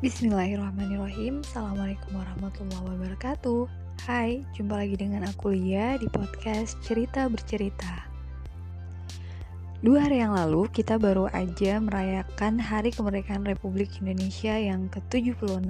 Bismillahirrahmanirrahim. Assalamualaikum warahmatullahi wabarakatuh. Hai, jumpa lagi dengan aku Lia di podcast Cerita Bercerita. Dua hari yang lalu kita baru aja merayakan Hari Kemerdekaan Republik Indonesia yang ke-76.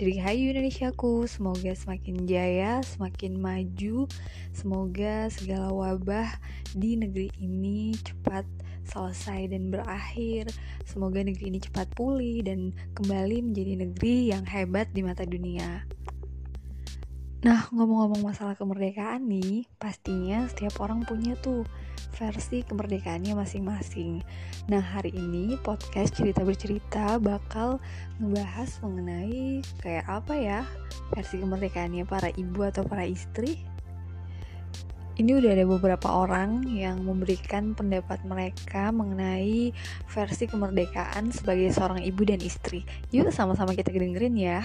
Dirgahayu Indonesiaku, semoga semakin jaya, semakin maju Semoga segala wabah di negeri ini cepat selesai dan berakhir. Semoga negeri ini cepat pulih dan kembali menjadi negeri yang hebat di mata dunia. Nah, ngomong-ngomong masalah kemerdekaan nih, pastinya setiap orang punya tuh versi kemerdekaannya masing-masing. Nah, hari ini podcast cerita bercerita bakal ngebahas mengenai kayak apa ya versi kemerdekaannya para ibu atau para istri ini udah ada beberapa orang yang memberikan pendapat mereka mengenai versi kemerdekaan sebagai seorang ibu dan istri. Yuk sama-sama kita dengerin ya.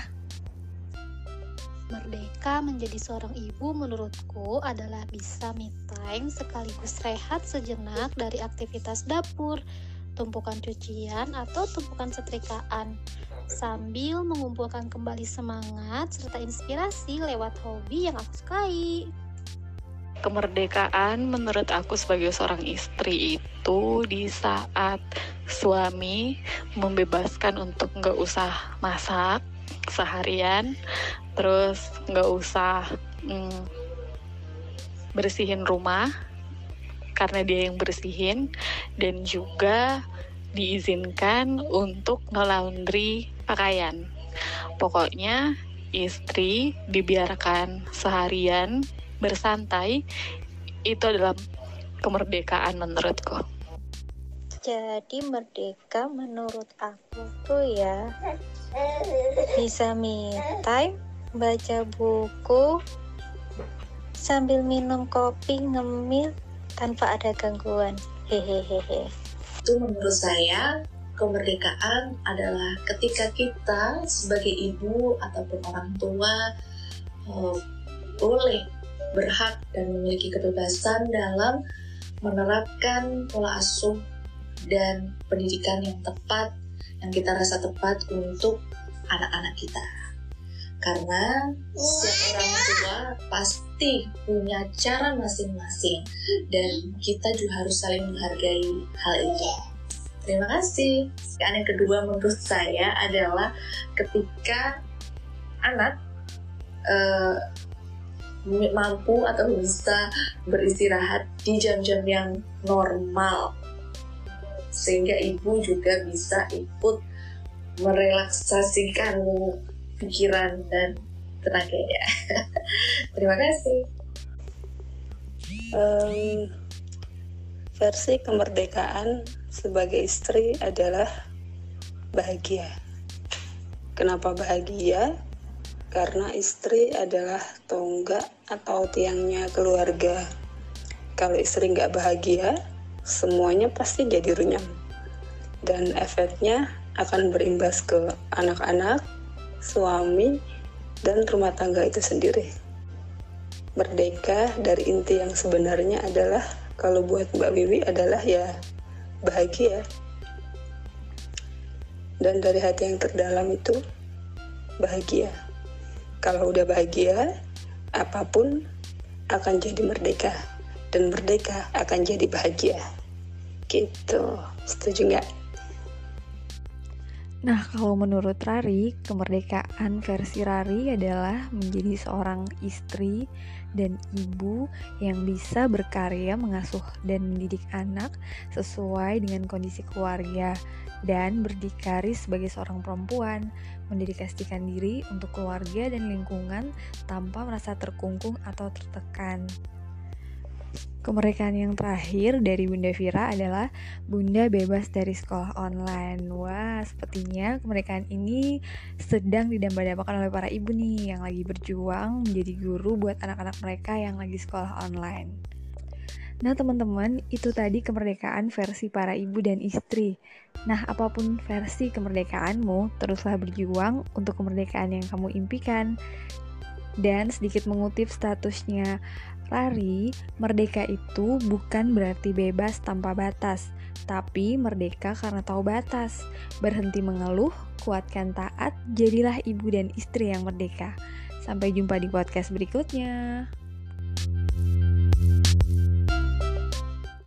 Merdeka menjadi seorang ibu menurutku adalah bisa me time sekaligus rehat sejenak dari aktivitas dapur, tumpukan cucian atau tumpukan setrikaan sambil mengumpulkan kembali semangat serta inspirasi lewat hobi yang aku sukai kemerdekaan menurut aku sebagai seorang istri itu di saat suami membebaskan untuk nggak usah masak seharian terus nggak usah mm, bersihin rumah karena dia yang bersihin dan juga diizinkan untuk ngelaundry pakaian. Pokoknya istri dibiarkan seharian bersantai itu adalah kemerdekaan menurutku. Jadi merdeka menurut aku tuh ya bisa me time, baca buku, sambil minum kopi ngemil tanpa ada gangguan. Hehehe. Itu menurut saya kemerdekaan adalah ketika kita sebagai ibu ataupun orang tua uh, boleh berhak dan memiliki kebebasan dalam menerapkan pola asuh dan pendidikan yang tepat yang kita rasa tepat untuk anak-anak kita. Karena setiap orang tua pasti punya cara masing-masing dan kita juga harus saling menghargai hal itu. Terima kasih. Dan yang kedua menurut saya adalah ketika anak uh, mampu atau bisa beristirahat di jam-jam yang normal sehingga ibu juga bisa ikut merelaksasikan pikiran dan tenaganya. Terima kasih. Um, versi kemerdekaan sebagai istri adalah bahagia. Kenapa bahagia? Karena istri adalah tonggak atau tiangnya keluarga. Kalau istri nggak bahagia, semuanya pasti jadi runyam. Dan efeknya akan berimbas ke anak-anak, suami, dan rumah tangga itu sendiri. Merdeka dari inti yang sebenarnya adalah kalau buat Mbak Wiwi adalah ya bahagia. Dan dari hati yang terdalam itu bahagia. Kalau udah bahagia, apa pun akan jadi merdeka. Dan merdeka akan jadi bahagia. Gitu. Setuju nggak? Nah, kalau menurut Rari, kemerdekaan versi Rari adalah menjadi seorang istri dan ibu yang bisa berkarya mengasuh dan mendidik anak sesuai dengan kondisi keluarga dan berdikari sebagai seorang perempuan, mendedikasikan diri untuk keluarga dan lingkungan tanpa merasa terkungkung atau tertekan. Kemerdekaan yang terakhir dari Bunda Vira adalah Bunda bebas dari sekolah online. Wah, sepertinya kemerdekaan ini sedang didambakan oleh para ibu nih yang lagi berjuang menjadi guru buat anak-anak mereka yang lagi sekolah online. Nah, teman-teman, itu tadi kemerdekaan versi para ibu dan istri. Nah, apa pun versi kemerdekaanmu, teruslah berjuang untuk kemerdekaan yang kamu impikan. Dan sedikit mengutip statusnya Rari, merdeka itu bukan berarti bebas tanpa batas, tapi merdeka karena tahu batas. Berhenti mengeluh, kuatkan taat, jadilah ibu dan istri yang merdeka. Sampai jumpa di podcast berikutnya.